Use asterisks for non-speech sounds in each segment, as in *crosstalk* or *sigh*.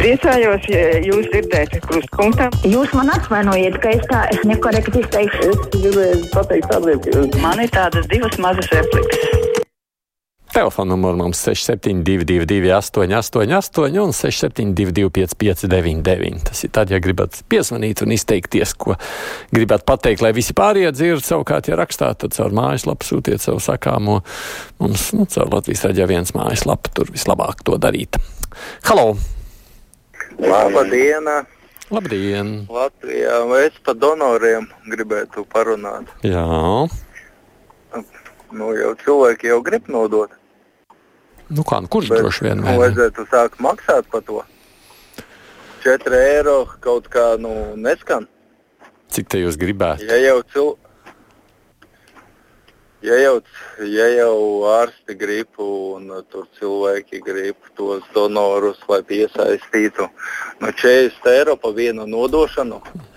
Priecājos, ja jūs dzirdēt krustpunktā. Jūs man atvainojiet, ka es tā es nekorekti izteikšu. Es gribēju pateikt tādiem, ka Man ir tādas divas mazas replikas. Telefona numurs mums 6722, 888, un 672, 559, tas ir tad, ja gribat piezvanīt un izteikties, ko gribat pateikt, lai visi pārējie dzird. Savukārt, ja rakstāt, tad caur mājaslapu sūtiet savu sakāmo. Mums nu, caur Latvijas raidījā viens mājaslapa, tur vislabāk to darīt. Halo! Labdien! Labdien! Latvijā es par donoriem gribētu parunāt. Jā, Nu, jau cilvēki jau grib nodot. nu kā, nu, kurš droši vien nu, vajadzētu sākt maksāt par to. 4 eiro kaut kā nu, neskan. Cik te jūs gribētu? Ja jau, cil... ja jau, ja jau ārsti grib un tur cilvēki grib tos donorus, lai piesaistītu nu, 40 eiro par vienu nodošanu. Un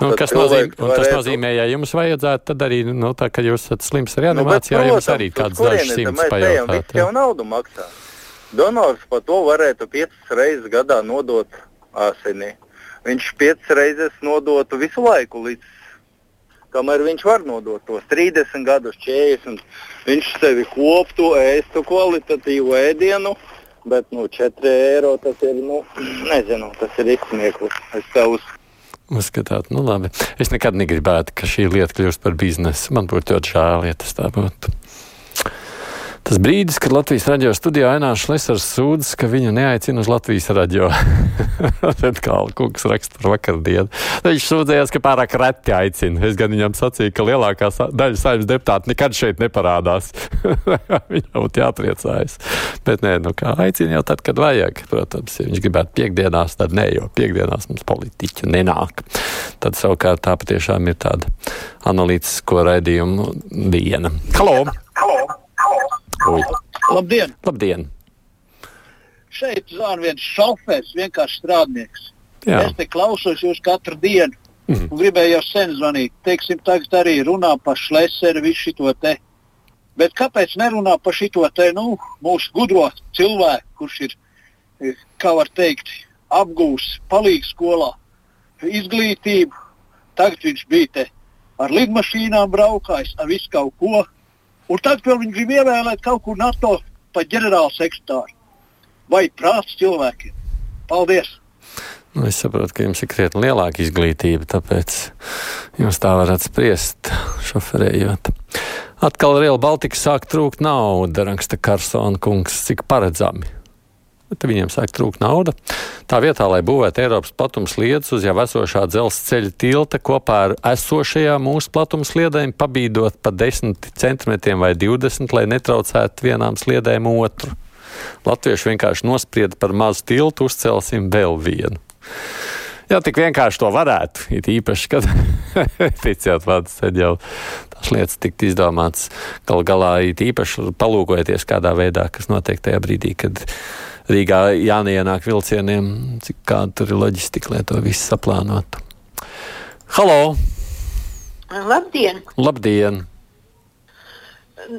Nu, kas nozīmē, un tas nozīmē, ja jums vajadzētu, tad arī, nu, tā, kad jūs esat slims reanimācijā, Nu, jums arī kāds dažs simts mēs pajautāt. Viņš jau naudu maksā. Donors par to varētu piecas reizes gadā nodot asinī. Viņš piecas reizes nodotu visu laiku, līdz kamēr viņš var nodot tos 30 gadus, 40. Viņš sevi koptu, ēstu kvalitatīvu ēdienu. Bet nu, 4 eiro tas ir, nu, *clears throat* nezinu, tas ir izsmieklis. Es tev uz Uzskatāt, nu labi. Es nekad negribētu, ka šī lieta kļūst par biznesu. Man būtu ļoti žēl, ja tas tā būtu. Tas brīdis, kad Latvijas radio studijā Ainārs Lesers sūdzas, ka viņu neaicina uz Latvijas radio. *laughs* Tad kā kungs raksta par vakardienu. Viņš sūdzējās, ka pārāk reti aicina. Es gan viņam sacīju, ka lielākā daļa saimnes deputāti nekad šeit neparādās. *laughs* Viņam būtu jāpriecājas. Bet nē, nu kā aicina jau tad, kad vajag. Protams, ja viņš gribētu piekdienās, tad nē, jo piekdienās mums politiķi nenāk. Tad savukārt tā patiešām ir tāda analītisko raidījumu diena. Halo! Ui. Labdien! Labdien! Šeit zvana viens šofērs, vienkārši strādnieks. Jā. Es te klausos jūs katru dienu. Mhm. Un gribēju jau sen zvanīt. Teiksim, tagad arī runā par šleseru, visu šo te. Bet kāpēc nerunā par šo te nu, mūsu gudro cilvēku, kurš ir, eh, kā var teikt, apgūs palīgs skolā izglītību. Tagad viņš bija te ar lidmašīnām braukājis, ar visu kaut ko. Un tad vēl viņi grib ievēlēt kaut kur NATO par ģenerālu sekretāru. Vai prāts cilvēkiem? Paldies! Nu, es saprotu, ka jums ir krietni lielāka izglītība, tāpēc jūs tā varat spriest, šoferējot. Atkal Real Baltica sāk trūkt nauda, raksta Karsona kungs, cik paredzami. Bet viņiem sāk trūkt nauda. Tā vietā, lai būvētu Eiropas platums lietas uz jau esošā dzelzceļa tilta kopā ar esošajām mūsu platums sliedēm, pabīdot pa 10 centimetriem vai 20, lai netraucētu vienām sliedēm otru. Latvieši vienkārši nosprieda par mazu tiltu, uzcelsim vēl vienu. Jā, tik vienkārši to varētu. It īpaši, kad *laughs* ticiet, vārds ceļ jau tās lietas tikt izdomāts. Gal galā it īpaši palūkojoties kādā veidā, kas notiek tajā brīdī, kad Rīgā jāneienāk vilcieniem, cik kāda tur ir loģistika, lai to visu saplānotu. Halo! Labdien! Labdien!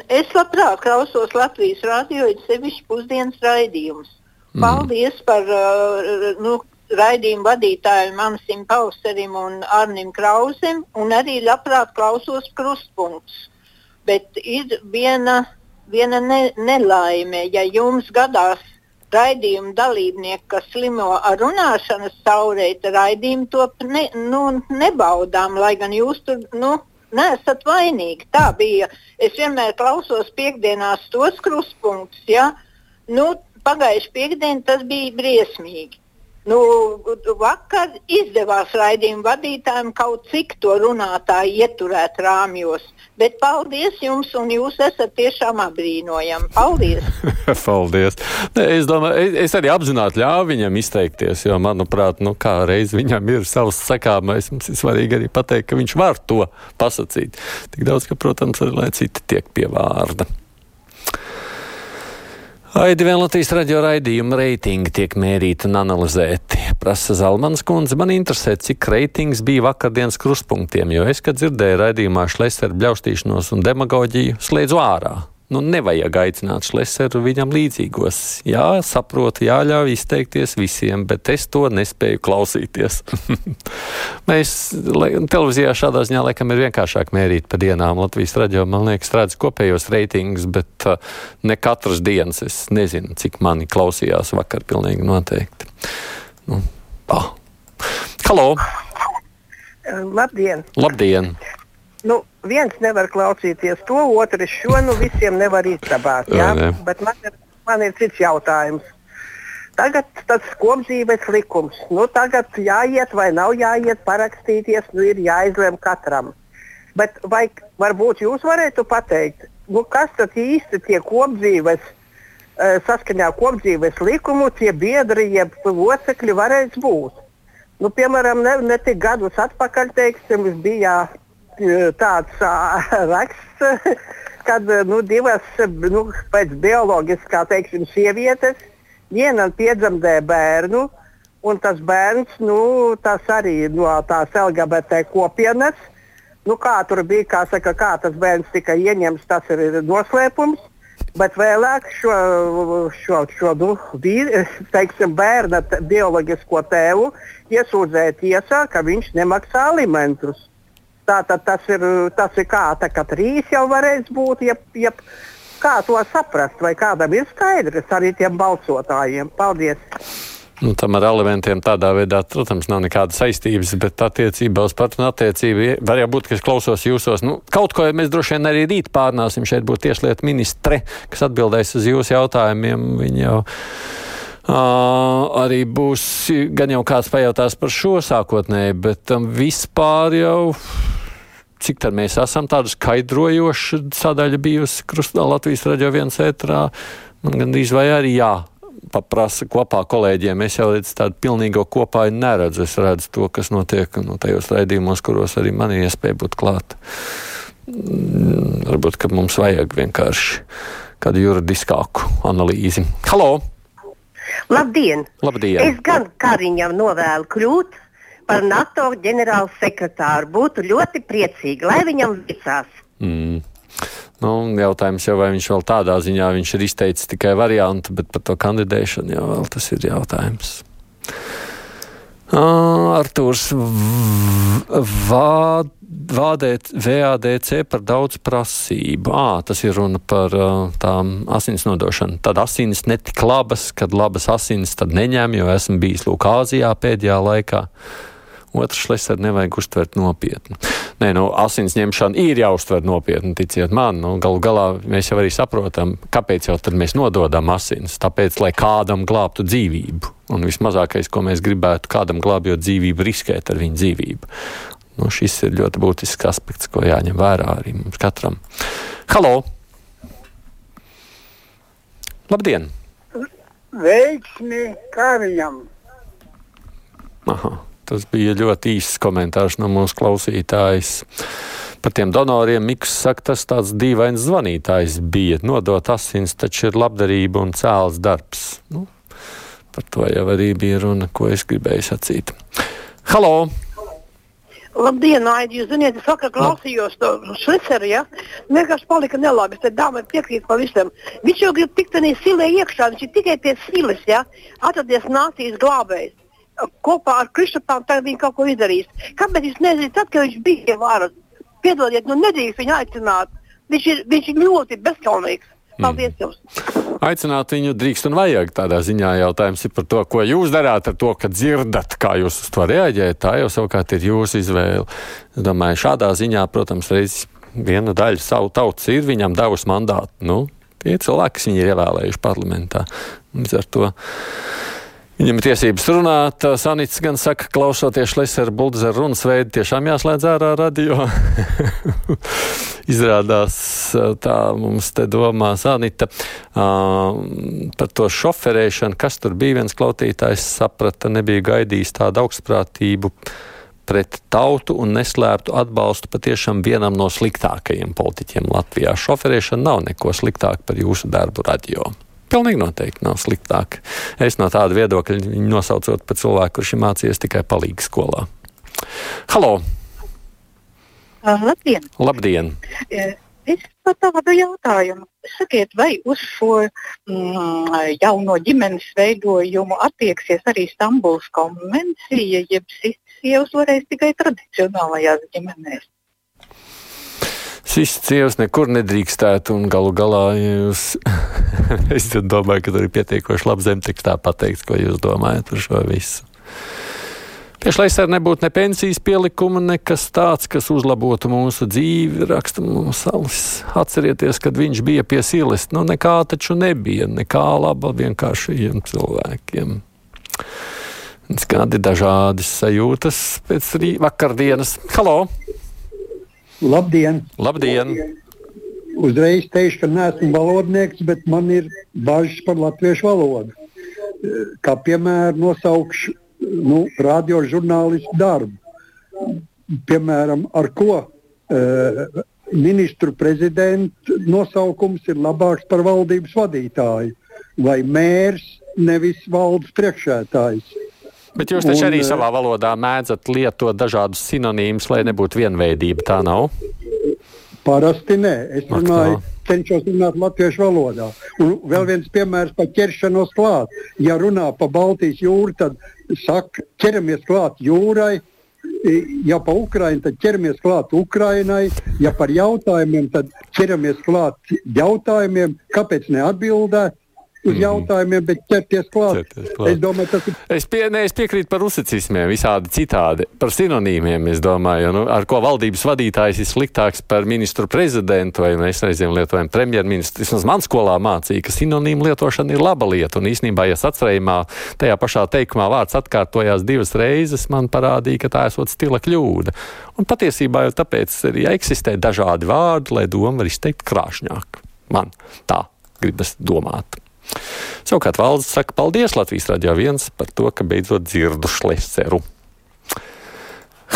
Es labprāt klausos Latvijas rādio, ir sevišķi pusdienas raidījums. Paldies par uh, nu, raidījumu vadītājiem Ansim Pauserim un Arnim Krausem, un arī labprāt klausos krustpunktus. Bet ir viena, viena ne, nelaime, ja jums gadās raidījuma dalībnieki, kas slimo ar runāšanas caurēju, tad raidījumu to ne, nu, nebaudām, lai gan jūs tur nu, neesat vainīgi. Tā bija. Es vienmēr klausos piekdienās tos krustpunktus. Ja? Nu, Pagājušajā piekdienā tas bija briesmīgi. Nu, vakar izdevās raidījuma vadītājiem kaut cik to runātāju ieturēt rāmjos. Bet paldies jums, un jūs esat tiešām apbrīnojami. Paldies! *laughs* Paldies! Ne, es, domāju, es, es arī apzināti ļāvu viņam izteikties, jo, manuprāt, nu, kā reiz viņam ir savs sakāmais, mums ir svarīgi arī pateikt, ka viņš var to pasakīt. Tik daudz, ka, protams, arī lai citi tiek pie vārda. Aidi vien Latvijas radio raidījuma reitingi tiek mērīti un analizēti. Prasa Zalmans kundze, man interesē, cik reitings bija vakardienas kruspunktiem, jo es, kad dzirdēju raidījumā šlesteru bļaustīšanos un demagoģiju, slēdzu ārā. Nu, nevajag aicināt Šleseru viņam līdzīgos. Jā, saprotu, jāļauj izteikties visiem, bet es to nespēju klausīties. *laughs* Mēs televīzijā šādā ziņā laikam ir vienkāršāk mērīt pa dienām. Latvijas raidījumā, man liekas, redz kopējos reitingus, bet uh, ne katras dienas es nezinu, cik mani klausījās vakar pilnīgi noteikti. Nu, ah. Halo! Labdien! Labdien! Nu, viens nevar klausīties to, otrs šo, nu visiem nevar izsabāt. Jā? Jā. Bet man ir, man ir cits jautājums. Tagad tas kopdzīves likums. Nu, tagad jāiet vai nav jāiet parakstīties, nu ir jāizlem katram. Bet vai varbūt jūs varētu pateikt, nu, kas tad īsti tie kopdzīves, eh, saskaņā kopdzīves likumu, tie biedri jeb locekļi varēs būt? Nu, piemēram, ne, ne tik gadus atpakaļ teiksim, bija tāds *laughs* raksts, kad nu, divas nu, pēc bioloģiskā teiksim, sievietes, viena piedzemdē bērnu, un tas bērns nu, tas arī no tās LGBT kopienas. Nu, kā tur bija, kā, saka, kā tas bērns tika ieņemts, tas ir noslēpums. Bet vēlāk šo, šo, šo nu, vīri, teiksim, bērna bioloģisko tēvu iesūdzēja tiesā, ka viņš nemaksā alimentus. Tātad tas ir, tas ir kā, tā kā trīs jau varēs būt, ja, ja, kā to saprast, vai kādam ir skaidrs arī tiem balsotājiem. Paldies! Nu, tam ar elementiem tādā veidā, protams, nav nekādas saistības, bet attiecībā uz patronu attiecību var jau būt, ka es klausos jūsos. Nu, kaut ko mēs droši vien arī rīt pārnāsim. Šeit būtu tieslietu ministre, kas atbildēs uz jūsu jautājumiem. Viņa jau arī būs, gan jau kāds pajautās par šo sākotnēji, bet um, vispār jau. Cik tā mēs esam tādu skaidrojošu sadaļu bijusi Krustā Latvijas raidījā viens ētrā, man gandrīz vai arī jā, paprasa kopā kolēģiem. Es jau redzu tādu pilnīgo kopā neredzu. Es redzu to, kas notiek no tajos raidījumos, kuros arī man ir iespēja būt klāt. Mm, Varbūt, ka mums vajag vienkārši kādu juridiskāku analīzi. Halo! Labdien! Labdien! Es gan Kariņam novēlu kļūt par NATO ģenerālu sekretāru. Būtu ļoti priecīgi, lai viņam vicās. Mm. Nu, jautājums jau, vai viņš vēl tādā ziņā viņš ir izteicis tikai variantu, bet par to kandidēšanu jau vēl tas ir jautājums. Vādēt VADC par daudz prasību. Ā, tas ir runa par tām asins nodošanu. Tad asins netik labas, kad labas asins tad neņem, jo esmu bijis Lūk Āzijā pēdējā laikā. Otrs lesers nevajag uztvert nopietni. Nē, nu, asins ņemšana ir jāuztver nopietni, ticiet man. Nu, galu galā mēs jau arī saprotam, kāpēc jau tad mēs nododam asins. Tāpēc, lai kādam glābtu dzīvību. Un vismazākais, ko mēs gribētu kādam glābjot dzīvību, riskēt ar viņu dzīvību. Nu, šis ir ļoti būtisks aspekts, ko jāņem vērā arī mums katram. Halo! Labdien! Veiksmi Kārijam! Aha, tas bija ļoti īsts komentārs no mūsu klausītājas. Par tiem donoriem Mikls saka, tas tāds dīvains zvanītājs bija. Nodot asins taču ir labdarība un cēls darbs. Nu, par to jau arī bija runa, ko es gribēju sacīt. Halo! Labdien, Aidi! Jūs zināt, es vakar klausījos to šliceru, ja? Vienkārši palika nelabi. Es te dāmai piekrītu pavisam. Viņš jau grib tikt tenī silē iekšā, viņš ir tikai pie silas, ja? Atradies nācijas glābējs. Kopā ar Kristupām tagad viņi kaut ko izdarīs. Kāpēc jūs nezināt, tad, kad viņš bija pie varas? Piedodiet, nu nedrīkst viņu aicināt. Viņš ir, viņš ir ļoti bezskaunīgs. Paldies jums! Aicināt viņu drīkst un vajag. Tādā ziņā jautājums ir par to, ko jūs darāt ar to, ka dzirdat, kā jūs uz to reaģējat. Tā jau savukārt ir jūsu izvēle. Es domāju, šādā ziņā, protams, reiz viena daļa savu tautas ir viņam devusi mandātu. Nu, tie cilvēki, kas viņu ir ievēlējuši parlamentā. Līdz ar to Viņam ir tiesības runāt. Sanits gan saka, klausoties Lesera Buldzera runas veidu, tiešām jāslēdz ārā radio. *laughs* Izrādās tā mums te domā Sanita par to šoferēšanu, kas tur bija viens klautītājs saprata, nebija gaidījis tādu augstprātību pret tautu un neslēptu atbalstu patiešām vienam no sliktākajiem politiķiem Latvijā. Šoferēšana nav neko sliktāk par jūsu darbu radio. Pilnīgi noteikti nav sliktāk. Es no tāda viedokļa viņu nosaucot par cilvēku, kurš ir mācījies tikai palīgi skolā. Halo! Labdien! Labdien! Es par tādu jautājumu. Sakiet, vai uz šo mm, jauno ģimenes veidojumu attieksies arī Stambuls konvencija, jeb sievas varēs tikai tradicionālajās ģimenēs? Šis sievas nekur nedrīkstētu, un galu galā jūs, *laughs* es domāju, ka tur ir pietiekoši labi zemtekstā pateikts, ko jūs domājat par šo visu. Pie Šleisera nebūtu ne pensijas pielikuma, nekas tāds, kas uzlabotu mūsu dzīvi, raksta mums salis. Atcerieties, kad viņš bija pie silas, nu nekā taču nebija, nekā laba vienkāršajiem cilvēkiem. Kādi dažādi sajūtas pēc vakardienas. Halo! Labdien! Labdien! Uzreiz teikšu, ka neesmu valodnieks, bet man ir bažas par latviešu valodu. Kā piemēram, nosaukšu nu, radiožurnālistu darbu. Piemēram, ar ko uh, ministru prezidenta nosaukums ir labāks par valdības vadītāju vai mērs, nevis valdes priekšētājs. Bet jūs taču un, arī savā valodā mēdzat lietot dažādus sinonīmus, lai nebūtu vienveidība. Tā nav? Parasti nē. Es runāju, cenšos runāt latviešu valodā. Un vēl viens piemērs par ķeršanos klāt. Ja runā par Baltijas jūru, tad saka, ķeramies klāt jūrai. Ja pa Ukrajinu, tad ķeramies klāt Ukrajinai. Ja par jautājumiem, tad ķeramies klāt jautājumiem, kāpēc neatbildēt uz mhm. jautājumiem, bet ķerties klāt. Ķerties klāt. Es domāju, tas ir. Es, pie, ne, es piekrītu par uzsicīsmiem, visādi citādi. Par sinonīmiem, es domāju, nu, ar ko valdības vadītājs ir sliktāks par ministru prezidentu vai mēs reizēm lietojam premjerministru. Vismaz man skolā mācīja, ka sinonīmu lietošana ir laba lieta. Un īstenībā, ja sacrējumā tajā pašā teikumā vārds atkārtojās divas reizes, man parādīja, ka tā esot stila kļūda. Un patiesībā jau tāpēc arī eksistē dažādi vārdi, lai doma var izteikt krāšņāk. Man tā gribas domāt. Savukārt valsts saka paldies Latvijas radio viens par to, ka beidzot dzirdu šlēsceru.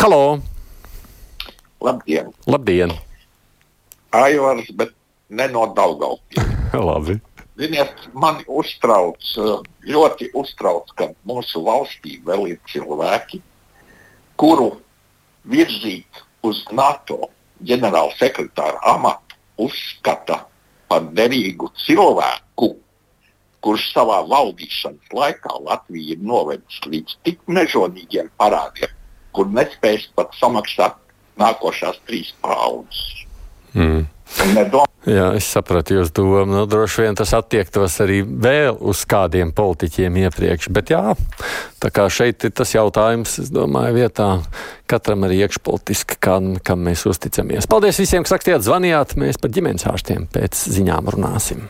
Halo! Labdien! Labdien! Aivars, bet ne no Daugaupiem. *laughs* Labi. Ziniet, mani uztrauc, ļoti uztrauc, ka mūsu valstī vēl ir cilvēki, kuru virzīt uz NATO ģenerāla sekretāra amatu uzskata par derīgu cilvēku, kurš savā valdīšanas laikā Latviju ir novedis līdz tik mežonīgiem parādiem, kur nespēs pat samaksāt nākošās trīs paudzes. Mm. Jā, es sapratu jūsu domu. Nu, droši vien tas attiektos arī vēl uz kādiem politiķiem iepriekš. Bet jā, tā kā šeit ir tas jautājums, es domāju, vietā katram arī iekšpolitiski, kam, kam mēs uzticamies. Paldies visiem, kas rakstījāt, zvanījāt. Mēs par ģimenes ārstiem pēc ziņām runāsim.